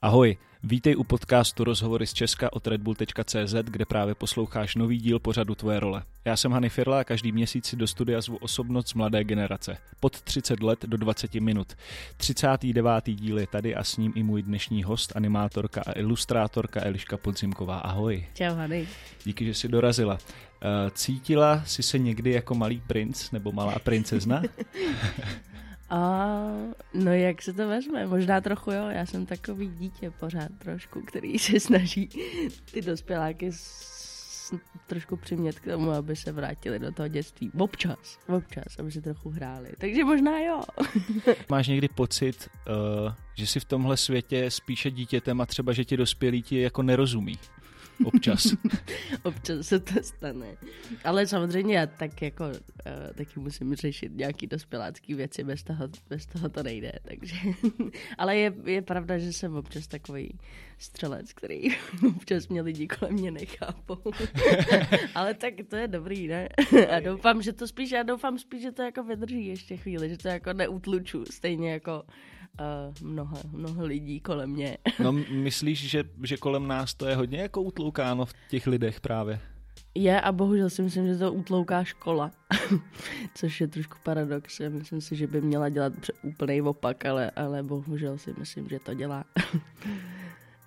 Ahoj, vítej u podcastu Rozhovory z Česka od redbull.cz, kde právě posloucháš nový díl pořadu Tvoje role. Já jsem Hany Firla a každý měsíc si do studia zvu osobnost z mladé generace. Pod 30 let do 20 minut. 39. díl je tady a s ním i můj dnešní host, animátorka a ilustrátorka Eliška Podzimková. Ahoj. Čau, Hany. Díky, že jsi dorazila. Eh, cítila jsi se někdy jako malý princ nebo malá princezna? A no jak se to vezme? Možná trochu jo, já jsem takový dítě pořád trošku, který se snaží ty dospěláky s, trošku přimět k tomu, aby se vrátili do toho dětství. Občas, občas, aby si trochu hráli. Takže možná jo. Máš někdy pocit, uh, že jsi v tomhle světě spíše dítětem a třeba, že ti dospělí ti jako nerozumí? Občas. Občas se to stane. Ale samozřejmě já tak jako uh, taky musím řešit nějaký dospělácký věci, bez toho, bez toho to nejde. Takže. Ale je, je pravda, že jsem občas takový střelec, který občas mě lidi kolem mě nechápou. Ale tak to je dobrý, ne? A doufám, že to spíš, já doufám spíš, že to jako vydrží ještě chvíli, že to jako neutluču, stejně jako mnoho, mnoho lidí kolem mě. no myslíš, že, že kolem nás to je hodně jako utloukáno v těch lidech právě? Je a bohužel si myslím, že to utlouká škola, což je trošku paradox. Já myslím si, že by měla dělat úplný opak, ale, ale bohužel si myslím, že to dělá.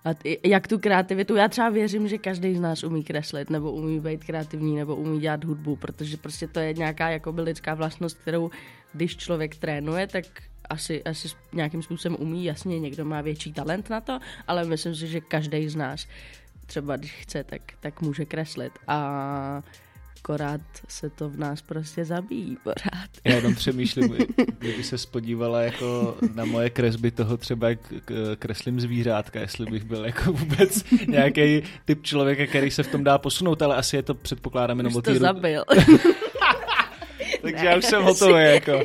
A ty, jak tu kreativitu, já třeba věřím, že každý z nás umí kreslit, nebo umí být kreativní, nebo umí dělat hudbu, protože prostě to je nějaká jakoby lidská vlastnost, kterou když člověk trénuje, tak asi, asi nějakým způsobem umí, jasně někdo má větší talent na to, ale myslím si, že každý z nás třeba když chce, tak, tak může kreslit a akorát se to v nás prostě zabíjí pořád. Já jenom přemýšlím, kdyby se spodívala jako na moje kresby toho třeba, jak kreslím zvířátka, jestli bych byl jako vůbec nějaký typ člověka, který se v tom dá posunout, ale asi je to předpokládám jenom o to zabil. Takže já už jsem hotový, jako.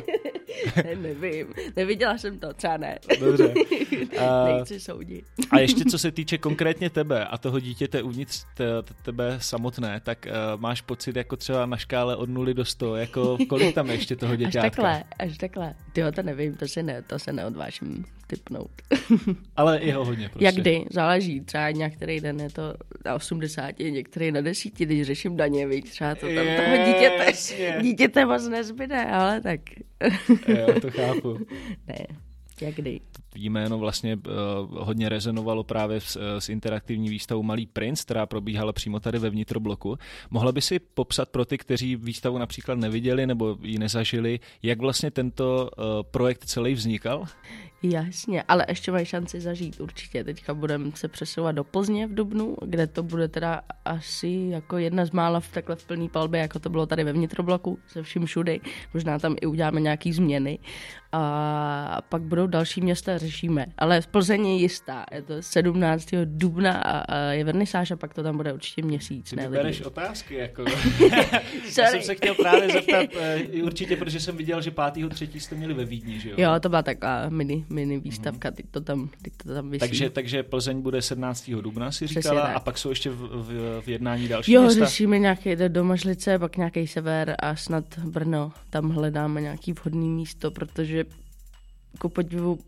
Nevím, neviděla jsem to, třeba ne. Dobře. A, Nechci soudit. a ještě co se týče konkrétně tebe a toho dítěte uvnitř te, tebe samotné, tak uh, máš pocit jako třeba na škále od 0 do 100, jako kolik tam ještě toho děťátka? Až takhle, až takhle. Ty to nevím, to se, ne, to se neodvážím typnout. Ale jeho hodně prostě. Jak kdy, záleží. Třeba některý den je to na 80, některý na 10, když řeším daně, víc, třeba to tam yes, toho dítěte, dítěte moc nezbyde, ale tak. Jo, to chápu. ne, jak kdy jméno vlastně uh, hodně rezonovalo právě s, uh, s interaktivní výstavou Malý princ, která probíhala přímo tady ve vnitrobloku. Mohla by si popsat pro ty, kteří výstavu například neviděli nebo ji nezažili, jak vlastně tento uh, projekt celý vznikal? Jasně, ale ještě mají šanci zažít určitě. Teďka budeme se přesouvat do Plzně v Dubnu, kde to bude teda asi jako jedna z mála v takhle v plný palbě, jako to bylo tady ve vnitrobloku, se vším všudy. Možná tam i uděláme nějaký změny. A pak budou další města řešíme. Ale v Plzeň je jistá. Je to 17. dubna a, a je vernisáž a pak to tam bude určitě měsíc. Ty ne, bereš otázky, jako. Já jsem se chtěl právě zeptat, uh, určitě, protože jsem viděl, že 5. třetí jste měli ve Vídni, že jo? Jo, to byla taková mini, mini výstavka, mm-hmm. teď to tam, teď to tam vysí. Takže, takže Plzeň bude 17. dubna, si říkala, a pak jsou ještě v, v, v jednání další jo, města? Jo, řešíme nějaké do Mažlice, pak nějaký sever a snad Brno. Tam hledáme nějaký vhodný místo, protože ku podivu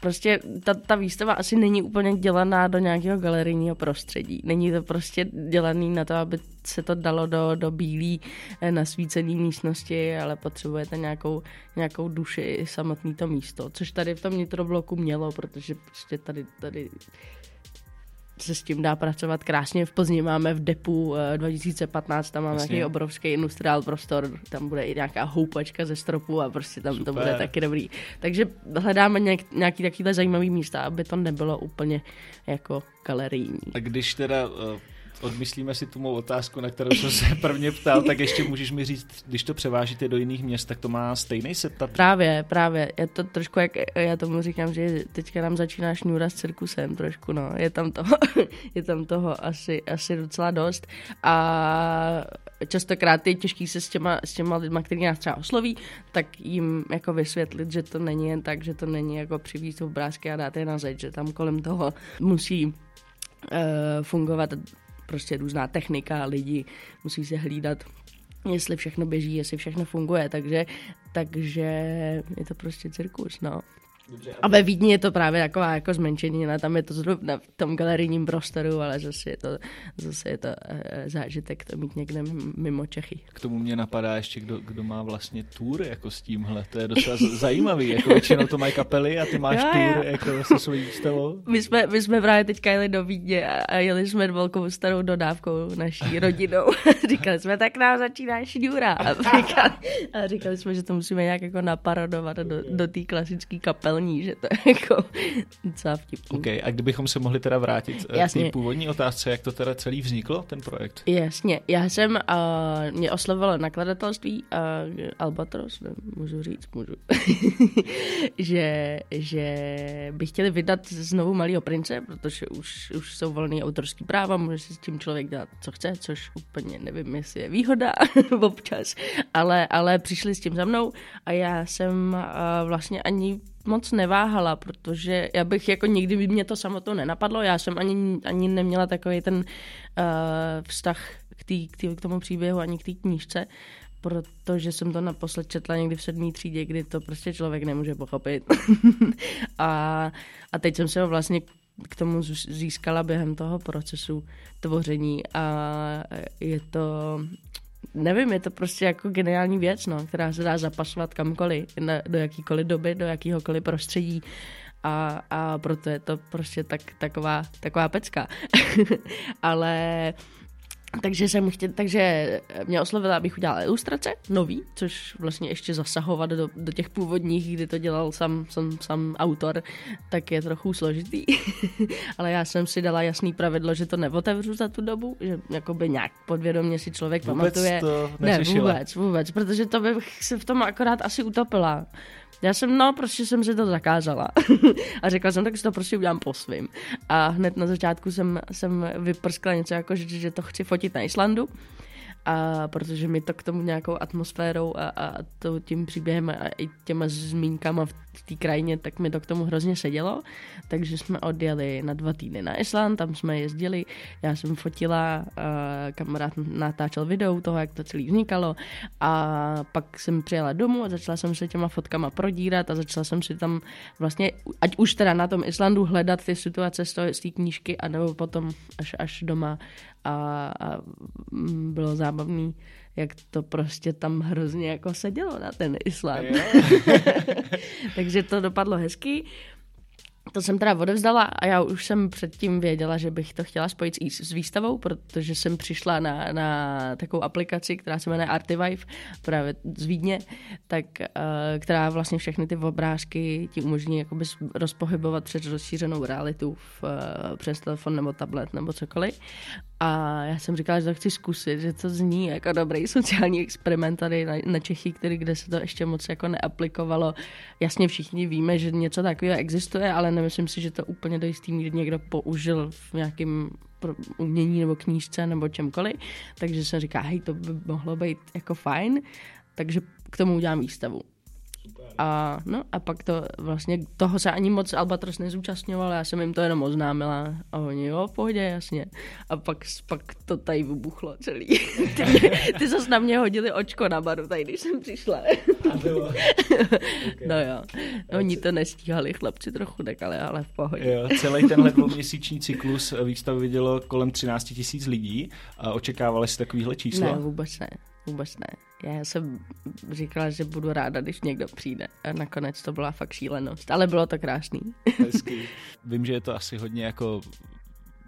prostě ta, ta výstava asi není úplně dělaná do nějakého galerijního prostředí. Není to prostě dělaný na to, aby se to dalo do, do bílé eh, nasvícené místnosti, ale potřebujete nějakou, nějakou duši samotný to místo, což tady v tom nitrobloku mělo, protože prostě tady, tady se s tím dá pracovat krásně. V Plzni máme v Depu 2015, eh, tam máme nějaký obrovský industriál prostor, tam bude i nějaká houpačka ze stropu a prostě tam Super. to bude taky dobrý. Takže hledáme nějak, nějaký takovýhle zajímavý místa, aby to nebylo úplně jako galerijní. A když teda uh odmyslíme si tu mou otázku, na kterou jsem se prvně ptal, tak ještě můžeš mi říct, když to převážíte do jiných měst, tak to má stejný setup? Právě, právě. Je to trošku, jak já tomu říkám, že teďka nám začíná šňůra s cirkusem trošku, no. Je tam toho, je tam toho asi, asi docela dost. A častokrát je těžký se s těma, s těma lidma, který nás třeba osloví, tak jim jako vysvětlit, že to není jen tak, že to není jako přivízt obrázky a dát je na zeď, že tam kolem toho musí uh, fungovat prostě různá technika, lidi musí se hlídat jestli všechno běží, jestli všechno funguje, takže, takže je to prostě cirkus, no. A ve Vídni je to právě taková jako zmenšenina, tam je to zrovna v tom galerijním prostoru, ale zase je to, zase je to e, zážitek to mít někde mimo Čechy. K tomu mě napadá ještě, kdo, kdo má vlastně tour jako s tímhle, to je docela zajímavý, jako většinou to mají kapely a ty máš jo, tour jo. jako se svojí výstavou. My jsme, my jsme právě teďka jeli do Vídně a jeli jsme velkou starou dodávkou naší rodinou. říkali jsme, tak nám začíná šňůra. A říkali, a říkali jsme, že to musíme nějak jako naparodovat do, do té klasické kapelní, že to je jako docela vtipný. Okay, a kdybychom se mohli teda vrátit eh, Jasně. k té původní otázce, jak to teda celý vzniklo, ten projekt? Jasně, já jsem, uh, mě oslovilo nakladatelství uh, Albatros, ne, můžu říct, můžu, že, že by chtěli vydat znovu Malýho prince, protože už, už jsou volný autorský práva, může si s tím člověk dělat, co chce, což úplně nevím, jestli je výhoda občas, ale, ale přišli s tím za mnou a já jsem uh, vlastně ani moc neváhala, protože já bych jako nikdy by mě to samotnou nenapadlo, já jsem ani, ani neměla takový ten uh, vztah k, tý, k, tý, k tomu příběhu ani k té knížce, protože jsem to naposled četla někdy v sedmý třídě, kdy to prostě člověk nemůže pochopit. a, a teď jsem se ho vlastně k tomu získala během toho procesu tvoření a je to nevím, je to prostě jako geniální věc, no, která se dá zapasovat kamkoliv, na, do jakýkoliv doby, do jakýhokoliv prostředí a, a proto je to prostě tak, taková, taková pecka. Ale takže jsem chtěl, takže mě oslovila, abych udělala ilustrace, nový, což vlastně ještě zasahovat do, do těch původních, kdy to dělal sam, sam, sam autor, tak je trochu složitý. Ale já jsem si dala jasný pravidlo, že to neotevřu za tu dobu, že jakoby nějak podvědomě si člověk vůbec pamatuje. To ne, vůbec, vůbec, protože to bych se v tom akorát asi utopila. Já jsem, no, prostě jsem si to zakázala. a řekla jsem, tak si to prostě udělám po svým. A hned na začátku jsem, jsem vyprskla něco jako, že, že to chci fotit na Islandu a protože mi to k tomu nějakou atmosférou a, a to tím příběhem a i těma zmínkama v té krajině, tak mi to k tomu hrozně sedělo, takže jsme odjeli na dva týdny na Island, tam jsme jezdili, já jsem fotila, kamarád natáčel video toho, jak to celé vznikalo. A pak jsem přijela domů a začala jsem se těma fotkama prodírat a začala jsem si tam vlastně, ať už teda na tom Islandu hledat ty situace z té knížky, anebo potom až, až doma a, a mm, bylo zábavný, jak to prostě tam hrozně jako sedělo na ten Island. Takže to dopadlo hezky. To jsem teda odevzdala a já už jsem předtím věděla, že bych to chtěla spojit s, s výstavou, protože jsem přišla na, na takovou aplikaci, která se jmenuje Artivive, právě z Vídně, tak, uh, která vlastně všechny ty obrázky ti umožní jakoby rozpohybovat přes rozšířenou realitu v, uh, přes telefon nebo tablet nebo cokoliv. A já jsem říkala, že to chci zkusit, že to zní jako dobrý sociální experiment tady na, na Čechy, který, kde se to ještě moc jako neaplikovalo. Jasně všichni víme, že něco takového existuje, ale nemyslím si, že to úplně do jistý míry někdo použil v nějakém umění nebo knížce nebo čemkoliv. Takže jsem říká, hej, to by mohlo být jako fajn, takže k tomu udělám výstavu. A, no, a pak to vlastně, toho se ani moc Albatros nezúčastňoval, já jsem jim to jenom oznámila a oni, jo, v pohodě, jasně. A pak, pak to tady vybuchlo celý. ty, ty zase na mě hodili očko na baru tady, když jsem přišla. no jo, no, oni to nestíhali, chlapci trochu nekali, ale v pohodě. Jo, celý tenhle dvouměsíční cyklus výstavy vidělo kolem 13 tisíc lidí a očekávali si takovýhle číslo? Ne, vůbec ne. Vůbec ne. Já jsem říkala, že budu ráda, když někdo přijde. A nakonec to byla fakt šílenost. Ale bylo to krásný. Hezký. Vím, že je to asi hodně jako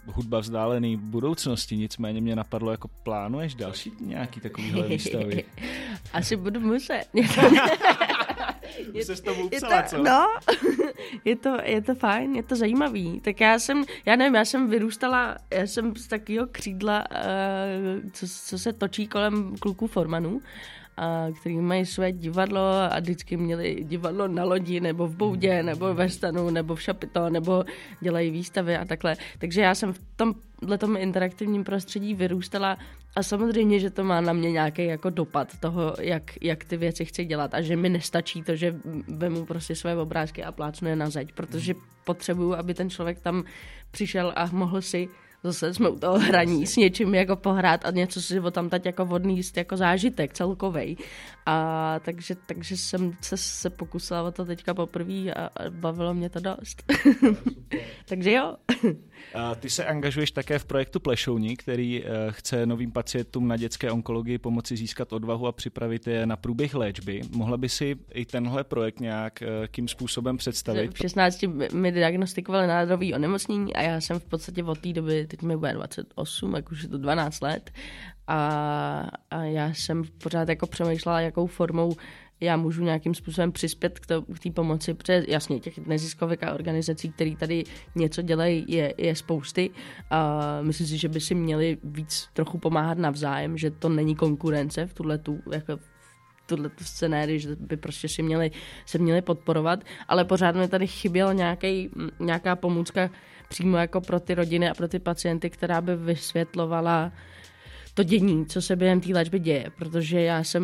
hudba vzdálený budoucnosti, nicméně mě napadlo, jako plánuješ další nějaký takovýhle výstavy? Asi budu muset. je, se s tomu upsala, je to, co? No, je to, je to fajn, je to zajímavý. Tak já jsem, já nevím, já jsem vyrůstala, já jsem z takového křídla, uh, co, co se točí kolem kluků formanů a který mají své divadlo a vždycky měli divadlo na lodi, nebo v boudě, nebo ve stanu, nebo v šapito, nebo dělají výstavy a takhle. Takže já jsem v tomhle tom interaktivním prostředí vyrůstala a samozřejmě, že to má na mě nějaký jako dopad toho, jak, jak ty věci chci dělat a že mi nestačí to, že vemu prostě své obrázky a plácnu je na zeď, protože potřebuju, aby ten člověk tam přišel a mohl si zase jsme u toho hraní s něčím jako pohrát a něco si tam teď jako odníst jako zážitek celkovej. A takže, takže jsem se, se pokusila o to teďka poprvé a, a bavilo mě to dost. takže jo. A ty se angažuješ také v projektu Plešouni, který uh, chce novým pacientům na dětské onkologii pomoci získat odvahu a připravit je na průběh léčby. Mohla by si i tenhle projekt nějakým způsobem představit? V 16 mi diagnostikovali nádorový onemocnění a já jsem v podstatě od té doby, teď mi bude 28, jak už je to 12 let, a, a já jsem pořád jako přemýšlela, jakou formou já můžu nějakým způsobem přispět k té pomoci, protože jasně těch neziskovek a organizací, které tady něco dělají, je, je spousty. A myslím si, že by si měli víc trochu pomáhat navzájem, že to není konkurence v tuhle tu, jako tuhle scénéry, že by prostě si měli, se měli podporovat, ale pořád mi tady chyběla nějaká pomůcka přímo jako pro ty rodiny a pro ty pacienty, která by vysvětlovala to dění, co se během té léčby děje, protože já jsem,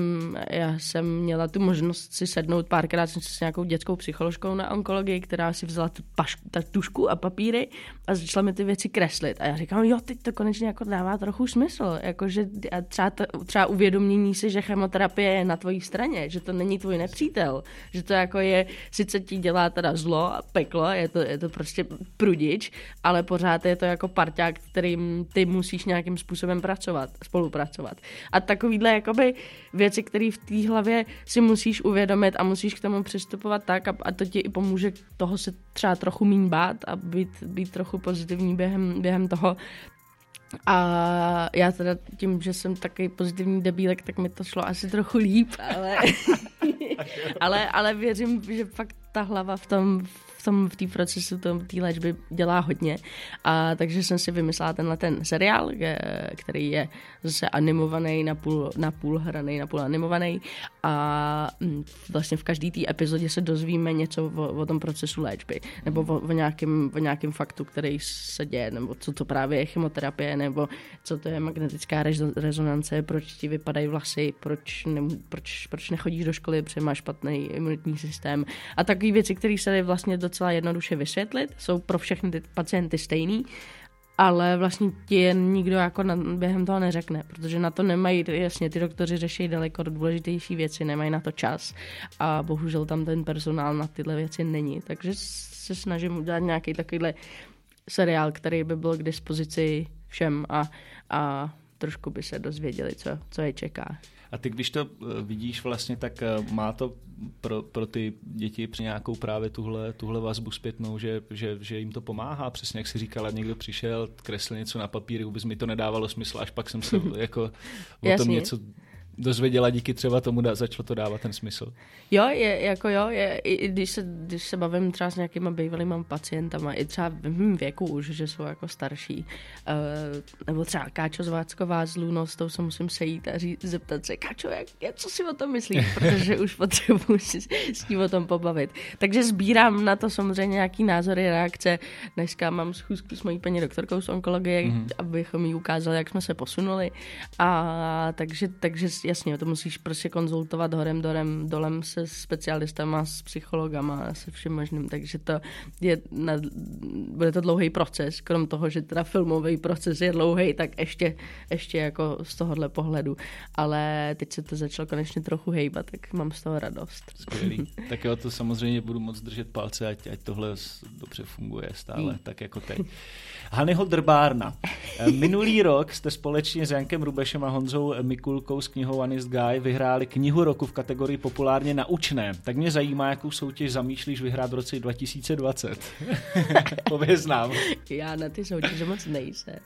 já jsem měla tu možnost si sednout párkrát s nějakou dětskou psycholožkou na onkologii, která si vzala tu, paš, ta tušku a papíry a začala mi ty věci kreslit. A já říkám, jo, teď to konečně jako dává trochu smysl, jakože třeba, to, třeba uvědomění si, že chemoterapie je na tvojí straně, že to není tvůj nepřítel, že to jako je, sice ti dělá teda zlo a peklo, je to, je to prostě prudič, ale pořád je to jako parťák, kterým ty musíš nějakým způsobem pracovat spolupracovat. A takovýhle jakoby věci, které v té hlavě si musíš uvědomit a musíš k tomu přistupovat tak a, a to ti i pomůže toho se třeba trochu míň bát a být, být trochu pozitivní během, během toho. A já teda tím, že jsem takový pozitivní debílek, tak mi to šlo asi trochu líp, ale, ale, ale věřím, že fakt ta hlava v tom, v tom v té procesu té léčby dělá hodně. A takže jsem si vymyslela tenhle ten seriál, který je zase animovaný, na půl, na půl hraný, na půl animovaný a mm, vlastně v každé té epizodě se dozvíme něco o, o tom procesu léčby nebo o, o, nějakém, o nějakém faktu, který se děje, nebo co to právě je chemoterapie, nebo co to je magnetická rezonance, proč ti vypadají vlasy, proč, ne, proč, proč nechodíš do školy, protože máš špatný imunitní systém a takové věci, které se vlastně docela jednoduše vysvětlit, jsou pro všechny ty pacienty stejný, ale vlastně ti je nikdo jako na, během toho neřekne, protože na to nemají, jasně, ty doktoři řeší daleko důležitější věci, nemají na to čas a bohužel tam ten personál na tyhle věci není, takže se snažím udělat nějaký takovýhle seriál, který by byl k dispozici všem a, a trošku by se dozvěděli, co, co je čeká. A ty, když to eh, vidíš vlastně, tak eh, má to pro, pro ty děti při nějakou právě tuhle, tuhle vazbu zpětnou, že, že, že jim to pomáhá. Přesně jak si říkala, někdo přišel, kreslil něco na papíry, vůbec mi to nedávalo smysl, až pak jsem se jako o tom něco dozvěděla díky třeba tomu, da, začalo to dávat ten smysl. Jo, je, jako jo, je, i když se, když se bavím třeba s nějakýma bývalýma pacientama, i třeba v mém věku už, že jsou jako starší, uh, nebo třeba Káčo z Vácková z Luno, s tou se musím sejít a říct, zeptat se, Káčo, jak, jak, co si o tom myslíš, protože už potřebuji si s ní o tom pobavit. Takže sbírám na to samozřejmě nějaký názory, reakce. Dneska mám schůzku s mojí paní doktorkou z onkologie, mm-hmm. abychom jí ukázali, jak jsme se posunuli. A takže, takže jasně, to musíš prostě konzultovat horem, dorem, dolem se specialistama, s psychologama, se všem možným, takže to je, na, bude to dlouhý proces, krom toho, že teda filmový proces je dlouhý, tak ještě, ještě jako z tohohle pohledu, ale teď se to začalo konečně trochu hejbat, tak mám z toho radost. Skvělý. tak jo, to samozřejmě budu moc držet palce, ať, ať tohle dobře funguje stále, mm. tak jako teď. Hanyho Drbárna. Minulý rok jste společně s Jankem Rubešem a Honzou Mikulkou s knihou Honest Guy vyhráli knihu roku v kategorii populárně naučné. Tak mě zajímá, jakou soutěž zamýšlíš vyhrát v roce 2020. Pověz nám. Já na ty soutěže moc nejsem.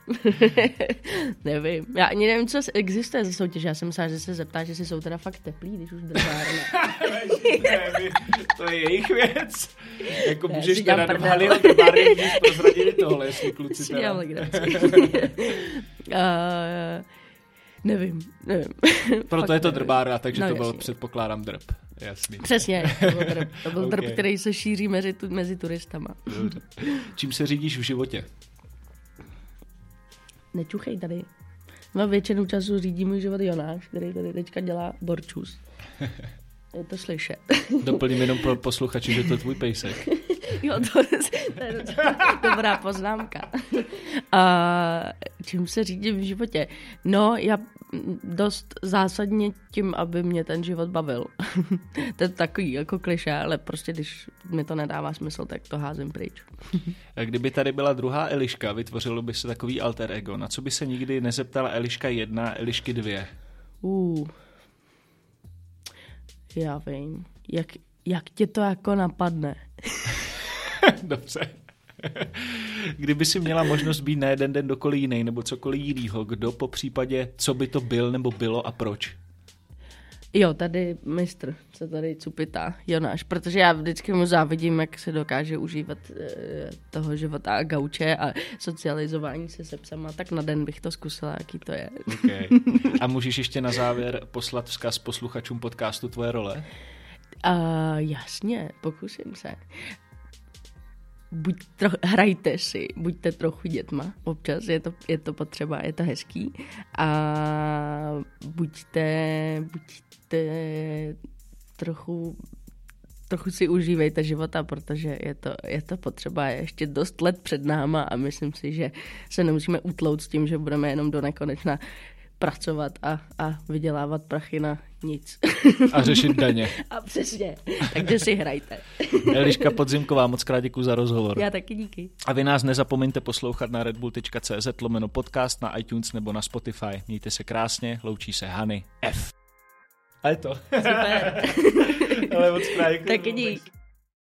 nevím. Já ani nevím, co existuje za soutěž. Já jsem myslela, že se zeptá, že si jsou teda fakt teplí, když už drbárna. to je jejich věc. Jako můžeš teda Halil drbárny, můžeš prozradit tohle, jestli kluci teda. uh, Nevím, nevím. Proto je to drbára, takže no, to byl, jasně. předpokládám, drb. Jasný. Přesně, to byl drb, to byl okay. drb který se šíří mezi, tu, mezi turistama. Čím se řídíš v životě? Nečuchej tady. No většinu času řídí můj život Jonáš, který tady teďka dělá borčus. Je to slyšet. Doplním jenom pro posluchači, že to je tvůj pejsek. jo, to, to je docela dobrá poznámka. A čím se řídím v životě? No, já dost zásadně tím, aby mě ten život bavil. to je takový jako kliše, ale prostě když mi to nedává smysl, tak to házím pryč. A kdyby tady byla druhá Eliška, vytvořilo by se takový alter ego. Na co by se nikdy nezeptala Eliška jedna, Elišky dvě? Uh. Já vím. Jak, jak tě to jako napadne? Dobře. Kdyby si měla možnost být na jeden den dokoliv jiný nebo cokoliv jiného, kdo po případě, co by to byl nebo bylo a proč? Jo, tady mistr, co tady cupita, Jonáš, protože já vždycky mu závidím, jak se dokáže užívat e, toho života a gauče a socializování se se psama, tak na den bych to zkusila, jaký to je. Okay. A můžeš ještě na závěr poslat vzkaz posluchačům podcastu Tvoje role? Uh, jasně, pokusím se buď troch, hrajte si, buďte trochu dětma, občas je to, je to potřeba, je to hezký. A buďte, buďte trochu trochu si užívejte života, protože je to, je to potřeba. Je ještě dost let před náma a myslím si, že se nemusíme utlout s tím, že budeme jenom do nekonečna pracovat a, a vydělávat prachy na nic. A řešit daně. A přesně, takže si hrajte. Eliška Podzimková, moc krát děkuji za rozhovor. Já taky díky. A vy nás nezapomeňte poslouchat na redbull.cz lomeno podcast na iTunes nebo na Spotify. Mějte se krásně, loučí se Hany F. A je to. Super. Ale moc krát Taky dík.